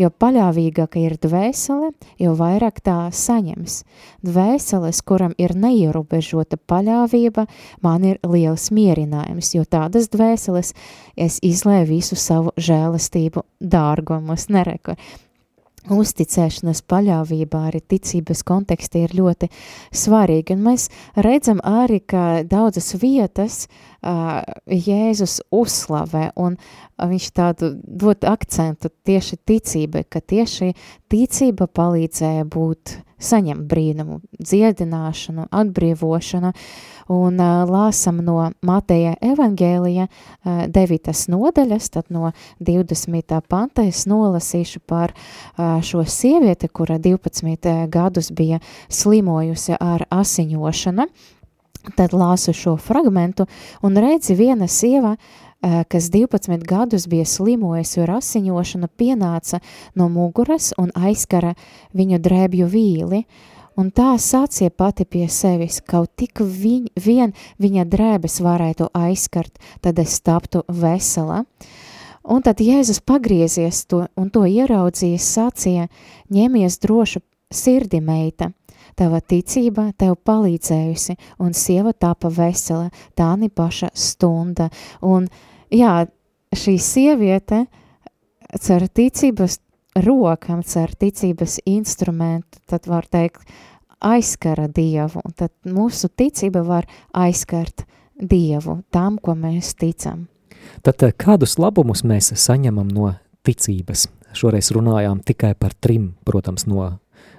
jo paļāvīgāka ir dvēsele, jo vairāk tā saņems. Dvēseles, kuram ir neierobežota paļāvība, man ir liels mierinājums, jo tādas dvēseles es izlēju visu savu žēlastību dārgumus, nereku. Uzticēšanās paļāvībā arī ticības kontekstā ir ļoti svarīgi, un mēs redzam arī, ka daudzas vietas uh, Jēzus uzslavē, un viņš tādu dod akcentu tieši ticībai, ka tieši ticība palīdzēja būt saņemt brīnumu, dziedināšanu, atbrīvošanu, un uh, lāsam no Mateja evangēlija uh, 9. nodaļas, tad no 20. panta es nolasīšu par uh, šo sievieti, kura 12 gadus bija slimojusi ar asiņošanu, tad lāsu šo fragmentu un redzi viena sieva, kas 12 gadus bija slimojusi ar asiņošanu, pienāca no muguras un aizkara viņu drēbju vīli, un tā sācie pati pie sevis, kaut tik viņ, vien viņa drēbes varētu aizskart, tad es taptu vesela. Un tad Jēzus pagriezies to un to ieraudzījis sacīja, ņemies drošu sirdi meita, tava ticība tev palīdzējusi, un sieva tapa vesela, tā ni paša stunda. Un, jā, šī sieviete cer ticības rokams ar ticības instrumentu, tad var teikt, aizskara Dievu, tad mūsu ticība var aizskart Dievu tam, ko mēs ticam. Tad eh, kādus labumus mēs saņemam no ticības? Šoreiz runājām tikai par trim, protams, no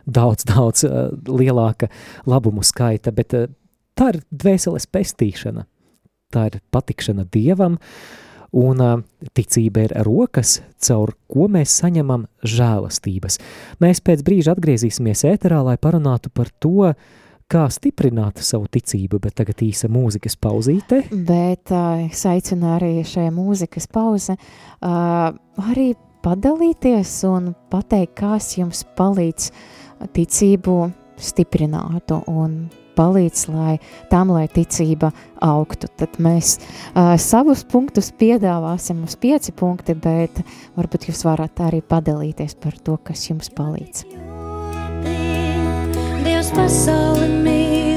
daudz, daudz uh, lielāka labumu skaita, bet uh, tā ir dvēseles pestīšana, tā ir patikšana Dievam, un ticība ir rokas, caur ko mēs saņemam žēlastības. Mēs pēc brīža atgriezīsimies ēterā, lai parunātu par to, kā stiprināt savu ticību, bet tagad īsa mūzikas pauzīte. Bet uh, es aicinu arī šajā mūzikas pauze uh, arī padalīties un pateikt, kas jums palīdz ticību stiprinātu un palīdz lai, tam, lai ticība augtu. Tad mēs uh, savus punktus piedāvāsim uz pieci punkti, bet varbūt jūs varat arī padalīties par to, kas jums palīdz. Dievs pasauli mīlējis,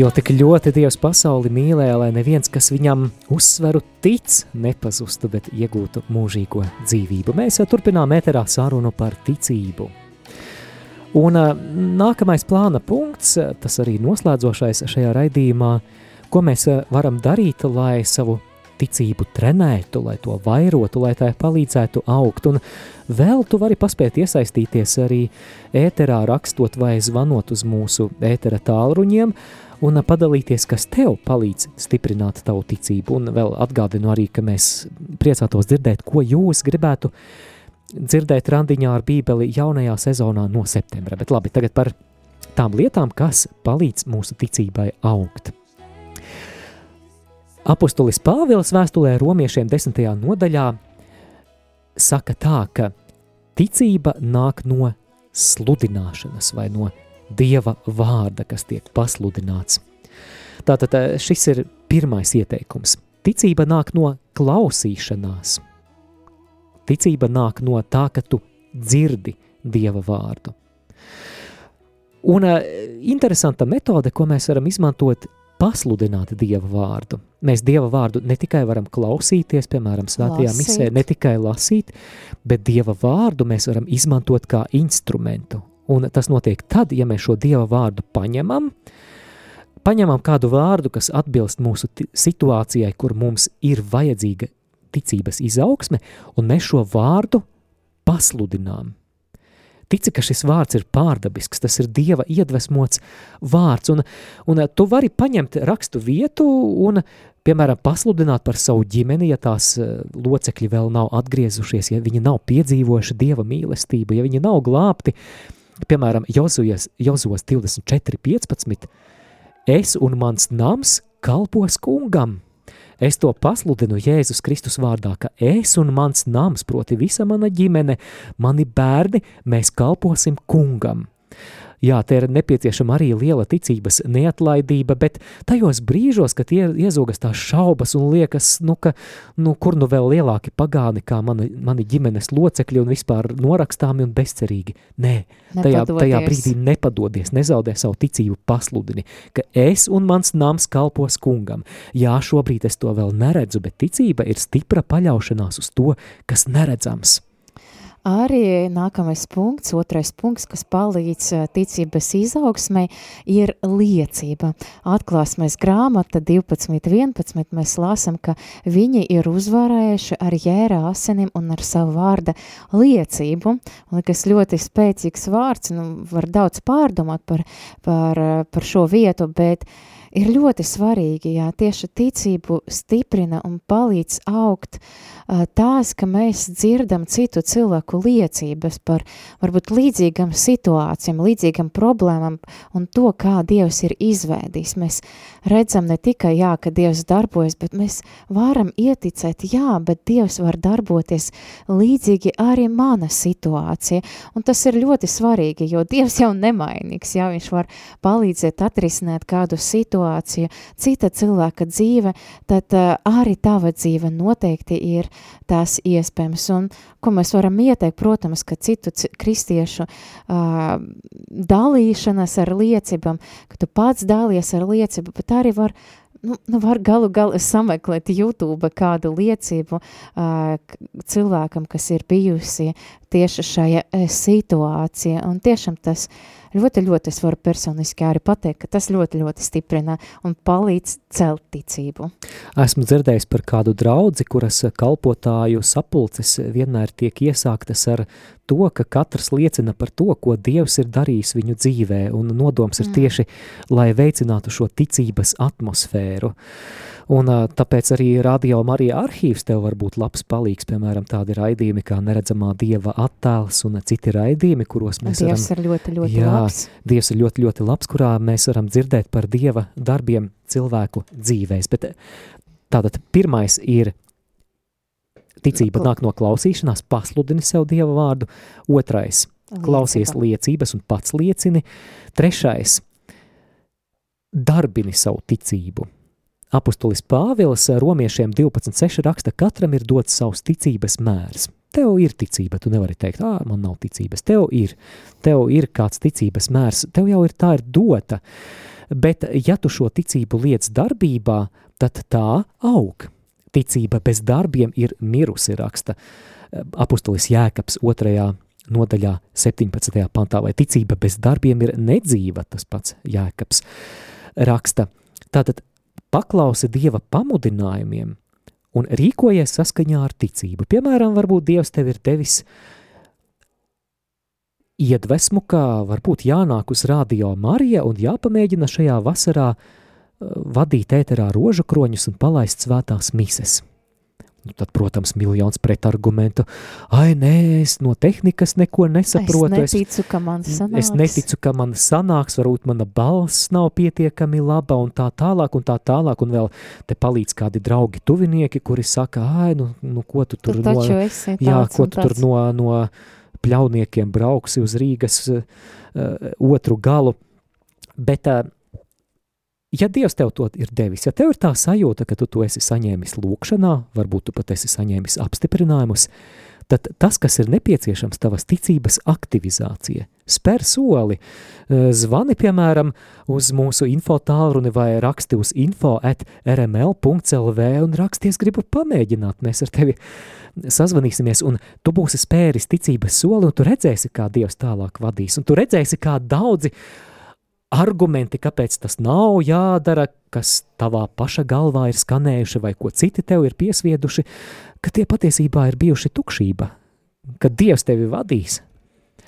Jo tik ļoti Dievs pasauli mīlēja, lai neviens, kas viņam uzsveru tic, nepazustu, bet iegūtu mūžīgo dzīvību. Mēs jau turpinām eterā sarunu par ticību. Un nākamais plāna punkts, tas arī noslēdzošais šajā raidījumā, ko mēs varam darīt, lai savu ticību trenētu, lai to vairotu, lai tai palīdzētu augt. Un vēl tu vari paspēt iesaistīties arī ēterā rakstot vai zvanot uz mūsu ētera tālruņiem, un padalīties, kas tev palīdz stiprināt tavu ticību. Un vēl atgādinu arī, ka mēs priecātos dzirdēt, ko jūs gribētu dzirdēt randiņā ar bībeli jaunajā sezonā no septembra. Bet labi, tagad par tām lietām, kas palīdz mūsu ticībai augt. Apostolis Pāvils vēstulē romiešiem desmitajā nodaļā saka tā, ka ticība nāk no sludināšanas vai no Dieva vārda, kas tiek pasludināts. Tātad eh, šis ir pirmais ieteikums. Ticība nāk no klausīšanās. Ticība nāk no tā, ka tu dzirdi Dieva vārdu. Un uh, interesanta metode, ko mēs varam izmantot, pasludināt Dieva vārdu. Mēs Dieva vārdu ne tikai varam klausīties, piemēram, svētajā misē, ne tikai lasīt, bet Dieva vārdu mēs varam izmantot kā instrumentu. Un tas notiek tad, ja mēs šo Dieva vārdu paņemam, paņemam kādu vārdu, kas atbilst mūsu situācijai, kur mums ir vajadzīga ticības izaugsme, un mēs šo vārdu pasludinām. Tici, ka šis vārds ir pārdabisks, tas ir Dieva iedvesmots vārds, un, un tu vari paņemt rakstu vietu un, piemēram, pasludināt par savu ģimeni, ja tās eh, locekļi vēl nav atgriezušies, ja viņi nav piedzīvojuši Dieva mīlestību, ja viņi nav glābti, piemēram, Jozos 24.15. Es un mans nams kalpos kungam. Es to pasludinu Jēzus Kristus vārdā, ka es un mans nams, proti visa mana ģimene, mani bērni, mēs kalposim kungam. Jā, te ir nepieciešama arī liela ticības neatlaidība, bet tajos brīžos, kad ie, iezogas tās šaubas un liekas, nu, ka, nu, kur nu vēl lielāki pagāni kā mani, mani ģimenes locekļi un vispār norakstāmi un bezcerīgi. Nē, tajā, tajā brīdī nepadodies, nezaudē savu ticību pasludini, ka es un mans nams kalpos kungam. Jā, šobrīd es to vēl neredzu, bet ticība ir stipra paļaušanās uz to, kas neredzams. Arī nākamais punkts, otrais punkts, kas palīdz ticības izaugsmai, ir liecība. Atklāsmēs grāmata 12.11. mēs lāsam, ka viņi ir uzvarējuši ar jēra asinim un ar savu vārda liecību. Un, kas ļoti spēcīgs vārds, nu, var daudz pārdomāt par, par, par šo vietu, bet ir ļoti svarīgi, jā, tieši ticību stiprina un palīdz augt tās, ka mēs dzirdam citu cilvēku liecības par varbūt līdzīgam situācijām, līdzīgam problēmām un to, kā Dievs ir izvēdījis. Mēs redzam ne tikai, jā, ka Dievs darbojas, bet mēs varam ieticēt, jā, bet Dievs var darboties līdzīgi arī mana situācija. Un tas ir ļoti svarīgi, jo Dievs jau nemainīgs, jā, viņš var palīdzēt atrisināt kādu situāciju, cita cilvēka dzīve, tad uh, arī tava dzīve noteikti ir tās iespējams. Un ko mēs varam ieteikt, protams, ka citu kristiešu uh, dalīšanas ar liecībām, ka tu pats dalies ar liecību, bet arī var nu, nu var galu galā sameklēt YouTube kādu liecību uh, cilvēkam, kas ir bijusi tieši šajā situācijā, un tiešām tas ļoti, ļoti es varu personiski arī pateikt, ka tas ļoti, ļoti stiprina un palīdz celt ticību. Esmu dzirdējis par kādu draudzi, kuras kalpotāju sapulces vienmēr tiek iesāktas ar to, ka katrs liecina par to, ko Dievs ir darījis viņu dzīvē, un nodoms ir mm. tieši, lai veicinātu šo ticības atmosfēru. Un tāpēc arī radio Marija arhīvs tev var būt labs palīgs, piemēram, tādi raidījumi kā neredzamā dieva attēls un citi raidījumi, kuros mēs Dievs varam... ir ļoti, ļoti jā, labs. Dievs ir ļoti, ļoti labs, kurā mēs varam dzirdēt par dieva darbiem cilvēku dzīvēs. Bet tātad pirmais ir ticība nāk no klausīšanās, pasludini sev dieva vārdu. Otrais – klausies liecības un pats liecini. Trešais – darbini savu ticību Apostolis Pāvils romiešiem 12.6 raksta, katram ir dots savs ticības mērs. Tev ir ticība, tu nevari teikt, ā, man nav ticības. Tev ir, tev ir kāds ticības mērs, tev jau ir tā ir dota. Bet ja tu šo ticību liec darbībā, tad tā aug. Ticība bez darbiem ir mirusi, raksta apostolis Jēkabs otrajā nodaļā 17. pantā, vai ticība bez darbiem ir nedzīva, tas pats Jēkabs raksta. Tātad paklausi Dieva pamudinājumiem un rīkojies saskaņā ar ticību. Piemēram, varbūt Dievs tev ir devis iedvesmu, kā varbūt jānāk uz radio Marija un jāpamēģina šajā vasarā uh, vadīt ēterā rožu kroņus un palaist svētās mises. Nu, tad, protams, miljons pretargumentu. Ai, nē, es no tehnikas neko nesaprotu. Es neticu, ka man sanāks. Es neticu, ka man sanāks, varbūt mana balss nav pietiekami laba un tā tālāk un tā tālāk. Un vēl te palīdz kādi draugi tuvinieki, kuri saka, ai, nu, nu ko tu tur, tur no, jā, ko tu tur no, no pļauniekiem brauksi uz Rīgas uh, otru galu. Bet uh, ja Dievs tev to ir devis, ja tev ir tā sajūta, ka tu to esi saņēmis lūkšanā, varbūt tu pat esi saņēmis apstiprinājumus, tad tas, kas ir nepieciešams, tavas ticības aktivizācija, spēr soli, e, zvani, piemēram, uz mūsu info tālruni vai raksti uz info at rml.lv un raksties gribu pamēģināt, mēs ar tevi sazvanīsimies, un tu būsi spēris ticības soli, un tu redzēsi, kā Dievs tālāk vadīs, un tu redzēsi, kā daudzi uh, argumenti, kāpēc tas nav jādara, kas tavā paša galvā ir skanējuši vai ko citi tev ir piesvieduši, ka tie patiesībā ir bijuši tukšība, ka Dievs tevi vadīs.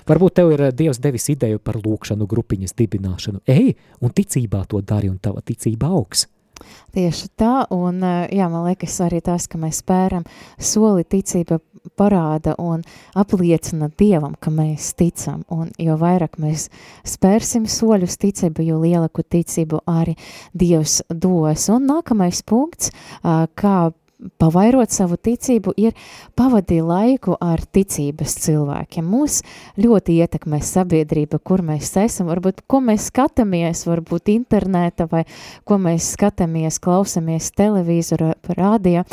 Varbūt tev ir Dievs devis ideju par lūkšanu grupiņas dibināšanu. Ej, un ticībā to dari, un tava ticība augs. Tieši tā, un jā, man liekas arī tas, ka mēs spēram soli ticība parāda un apliecina Dievam, ka mēs ticam, un jo vairāk mēs spērsim soļus ticību, jo lielāku ticību arī Dievs dos. Un nākamais punkts, kā pavairot savu ticību, ir pavadīt laiku ar ticības cilvēkiem. Mūs ļoti ietekmē sabiedrība, kur mēs esam, varbūt ko mēs skatāmies, varbūt interneta vai ko mēs skatāmies, klausamies televīzora, rādio,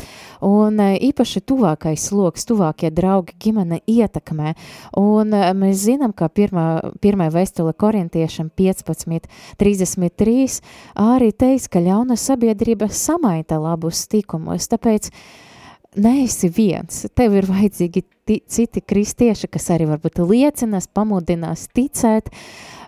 un e, īpaši tuvākais loks, tuvākie draugi ģimene ietekmē, un e, mēs zinām, ka pirmā, pirmā vēstule korintiešam 15, 33 arī teiks, ka ļauna sabiedrība samaita labus tikumus, tāpēc tāpēc neesi viens, tev ir vajadzīgi citi kristieši, kas arī varbūt liecinās, pamudinās ticēt,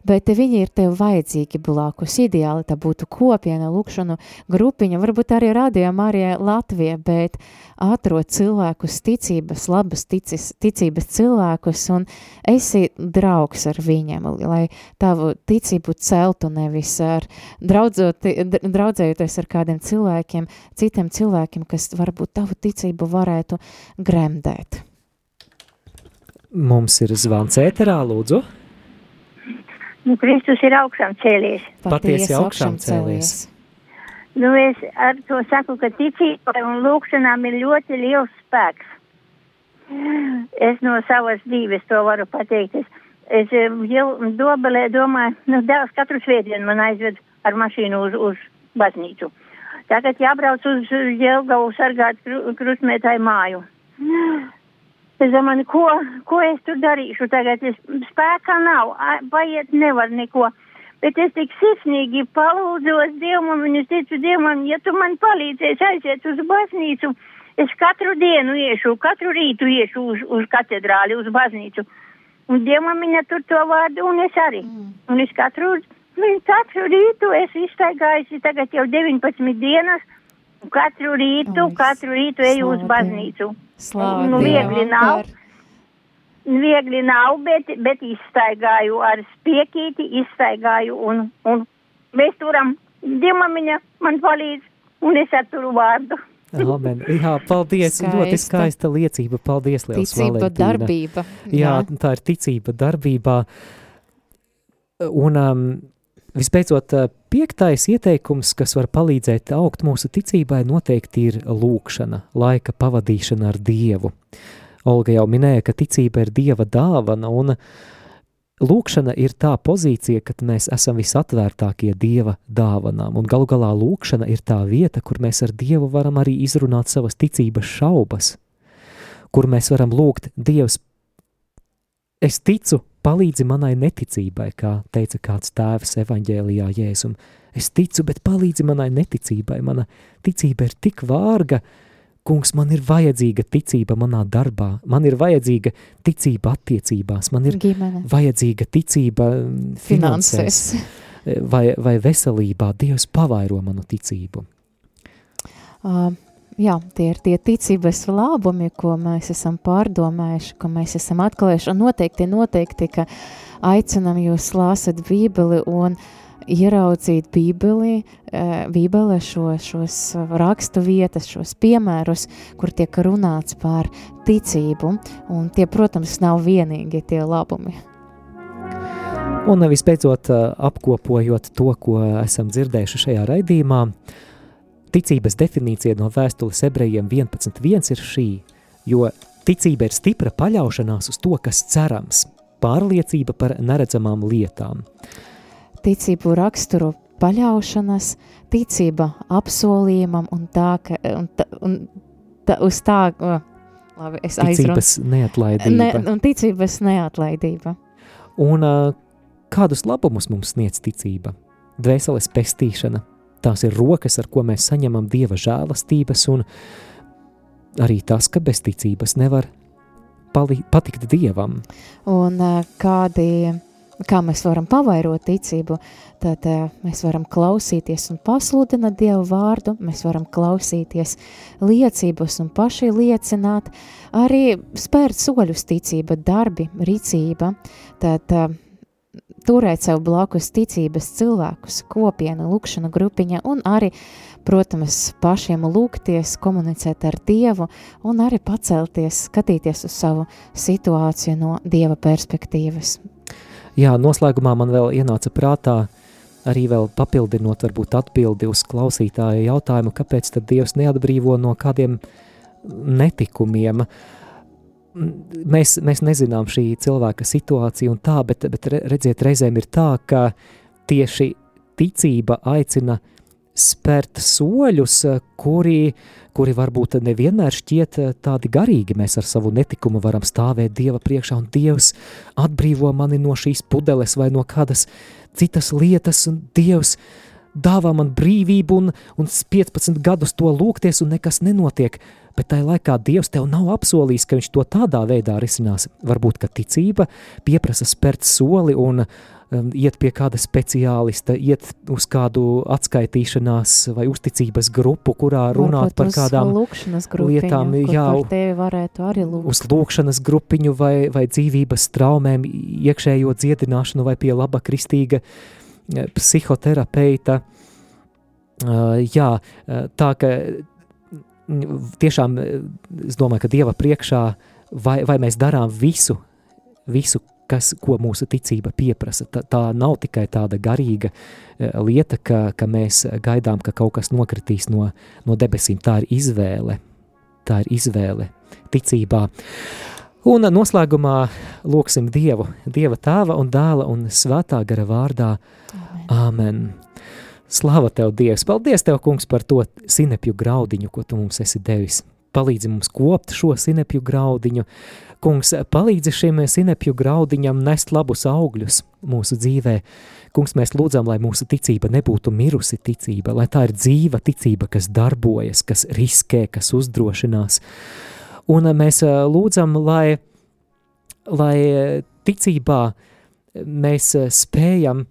bet viņi ir tev vajadzīgi blakus. Ideāli tā būtu kopiena, lūkšanu grupiņa, varbūt arī radījām arī Latvija, bet atrod cilvēkus ticības, labas ticis, ticības cilvēkus un esi draugs ar viņiem, lai tavu ticību celtu nevis ar draudzējoties ar kādiem cilvēkiem, citiem cilvēkiem, kas varbūt tavu ticību varētu gremdēt. Mums ir zvans ēterā, lūdzu. Nu, Kristus ir augšām cēlies. Patiesi augšām cēlies. Nu, es ar to saku, ka ticībai un lūkšanām ir ļoti liels spēks. Es no savas dzīves to varu pateikt. Es, es jau dobelē domāju, nu, dēls katru svētdienu man aizved ar mašīnu uz, uz baznīcu. Tagad jābrauc uz Jelgavu sargāt krustmētāju māju. Es domāju, ko, ko es tur darīšu tagad? Es spēkā nav, paiet nevar neko. Bet es tik sirsnīgi palūdzos Dievam un es teicu Dievam, ja tu man palīdzēsi aiziet uz baznīcu, es katru dienu iešu, katru rītu iešu uz, uz katedrāli, uz baznīcu. Un Dievam viņa tur to vārdu un es arī. Mm. Un es katru, katru rītu es iztaigājusi tagad jau 19 dienas Katru rītu, oh, katru rītu eju uz baznīcu. Slādi, nu, viegli nav. Viegli nav, bet, bet izstaigāju ar spiekīti, izstaigāju un, un mēs turam, Diemamiņa man palīdz un es atturu vārdu. Amen. Jā, paldies. Skaista. Ļoti skaista liecība. Paldies, Liels Ticība Valentīna. darbība. Jā, Jā, tā ir ticība darbībā. Un um, Vispēcot, piektais ieteikums, kas var palīdzēt augt mūsu ticībai, noteikti ir lūkšana, laika pavadīšana ar Dievu. Olga jau minēja, ka ticība ir Dieva dāvana, un lūkšana ir tā pozīcija, kad mēs esam visatvērtākie Dieva dāvanām, un galu galā lūkšana ir tā vieta, kur mēs ar Dievu varam arī izrunāt savas ticības šaubas, kur mēs varam lūgt Dievs, es ticu, palīdzi manai neticībai, kā teica kāds tēvs evaņģēlijā Jēzum. Es ticu, bet palīdzi manai neticībai. Mana ticība ir tik vārga, kungs, man ir vajadzīga ticība manā darbā, man ir vajadzīga ticība attiecībās, man ir Gimene. vajadzīga ticība mm, finansēs vai, vai veselībā. Dievs pavairo manu ticību. Uh, jā, tie ir tie ticības labumi, ko mēs esam pārdomājuši, ko mēs esam atklājuši, un noteikti, noteikti, ka aicinam jūs lāsat bībeli un ieraudzīt bībeli, bībele šo, šos rakstu vietas, šos piemērus, kur tiek runāts par ticību, un tie, protams, nav vienīgi tie labumi. Un vispēcot apkopojot to, ko esam dzirdējuši šajā raidījumā, uh, Ticības definīcija no vēstules ebrejiem 11.1 ir šī, jo ticība ir stipra paļaušanās uz to, kas cerams, pārliecība par neredzamām lietām. Ticību raksturo paļaušanas, ticība apsolījumam un tā, ka, un tā, un tā uz tā, oh, labi, es. Ticības neatlaidība. Ne, un ticības neatlaidība. Un kādus labumus mums sniedz ticība? Dvēseles pestīšana, Tās ir rokas, ar ko mēs saņemam dieva žēlastības, un arī tas, ka bez ticības nevar patikt dievam. Un kādi, kā mēs varam pavairot ticību, tad mēs varam klausīties un pasludināt dievu vārdu, mēs varam klausīties liecības un paši liecināt, arī spērt soļus ticība, darbi, rīcība, tad turēt sev blakus ticības cilvēkus, kopienu, lūkšana grupiņa un arī, protams, pašiem lūgties, komunicēt ar Dievu un arī pacelties, skatīties uz savu situāciju no Dieva perspektīvas. Jā, noslēgumā man vēl ienāca prātā arī vēl papildinot varbūt atbildi uz klausītāja jautājumu, kāpēc tad Dievs neatbrīvo no kādiem netikumiem, uh, mēs, mēs nezinām šī cilvēka situāciju un tā, bet, bet redziet, reizēm ir tā, ka tieši ticība aicina spērt soļus, kuri, kuri varbūt nevienmēr šķiet tādi garīgi. Mēs ar savu netikumu varam stāvēt Dieva priekšā, un Dievs atbrīvo mani no šīs pudeles vai no kādas citas lietas, un Dievs dāvā man brīvību un, un 15 gadus to lūgties un nekas nenotiek, bet tajā laikā Dievs tev nav apsolījis, ka viņš to tādā veidā risinās. Varbūt, ka ticība pieprasa spērt soli un um, iet pie kāda speciālista, iet uz kādu atskaitīšanās vai uzticības grupu, kurā runāt Varbūt par kādām lietām, jā, tevi varētu arī lūgt. uz lūkšanas grupiņu vai, vai dzīvības traumēm, iekšējo dziedināšanu vai pie laba kristīga eh, psihoterapeita. Uh, jā, eh, tā ka tiešām eh, es domāju, ka Dieva priekšā vai, vai mēs darām visu, visu, kas, ko mūsu ticība pieprasa. Tā, tā nav tikai tāda garīga eh, lieta, ka, ka mēs gaidām, ka kaut kas nokritīs no, no debesīm. Tā ir izvēle. Tā ir izvēle ticībā. Un noslēgumā lūksim Dievu, Dieva tēva un dēla un svētā gara vārdā. Amen. Āmen! Slava tev, Dievs! Paldies, tev, kungs, par to sinepju graudiņu, ko tu mums esi devis. Palīdzi mums kopt šo sinepju graudiņu. Kungs, palīdzi šim sinepju graudiņam nest labus augļus mūsu dzīvē. Kungs, mēs lūdzam, lai mūsu ticība nebūtu mirusi ticība, lai tā ir dzīva ticība, kas darbojas, kas riskē, kas uzdrošinās. Un mēs ā, lūdzam, lai, lai ticībā mēs spējam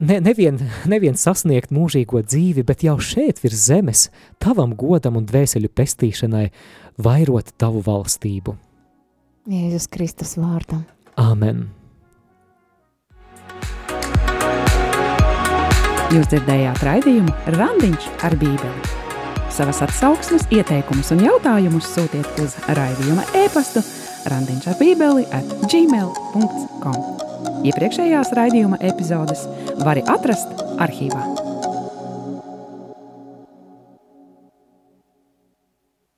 ne, nevien, nevien sasniegt mūžīgo dzīvi, bet jau šeit virs zemes, tavam godam un dvēseļu pestīšanai, vairot tavu valstību. Jēzus Kristus vārdam. Āmen! Jūs dzirdējāt raidījumu Randiņš ar Bībeli. Savas atsauksmes, ieteikumus un jautājumus sūtiet uz raidījuma e-pastu randiņš ar bībeli at gmail.com. Iepriekšējās raidījuma epizodes var atrast arhīvā.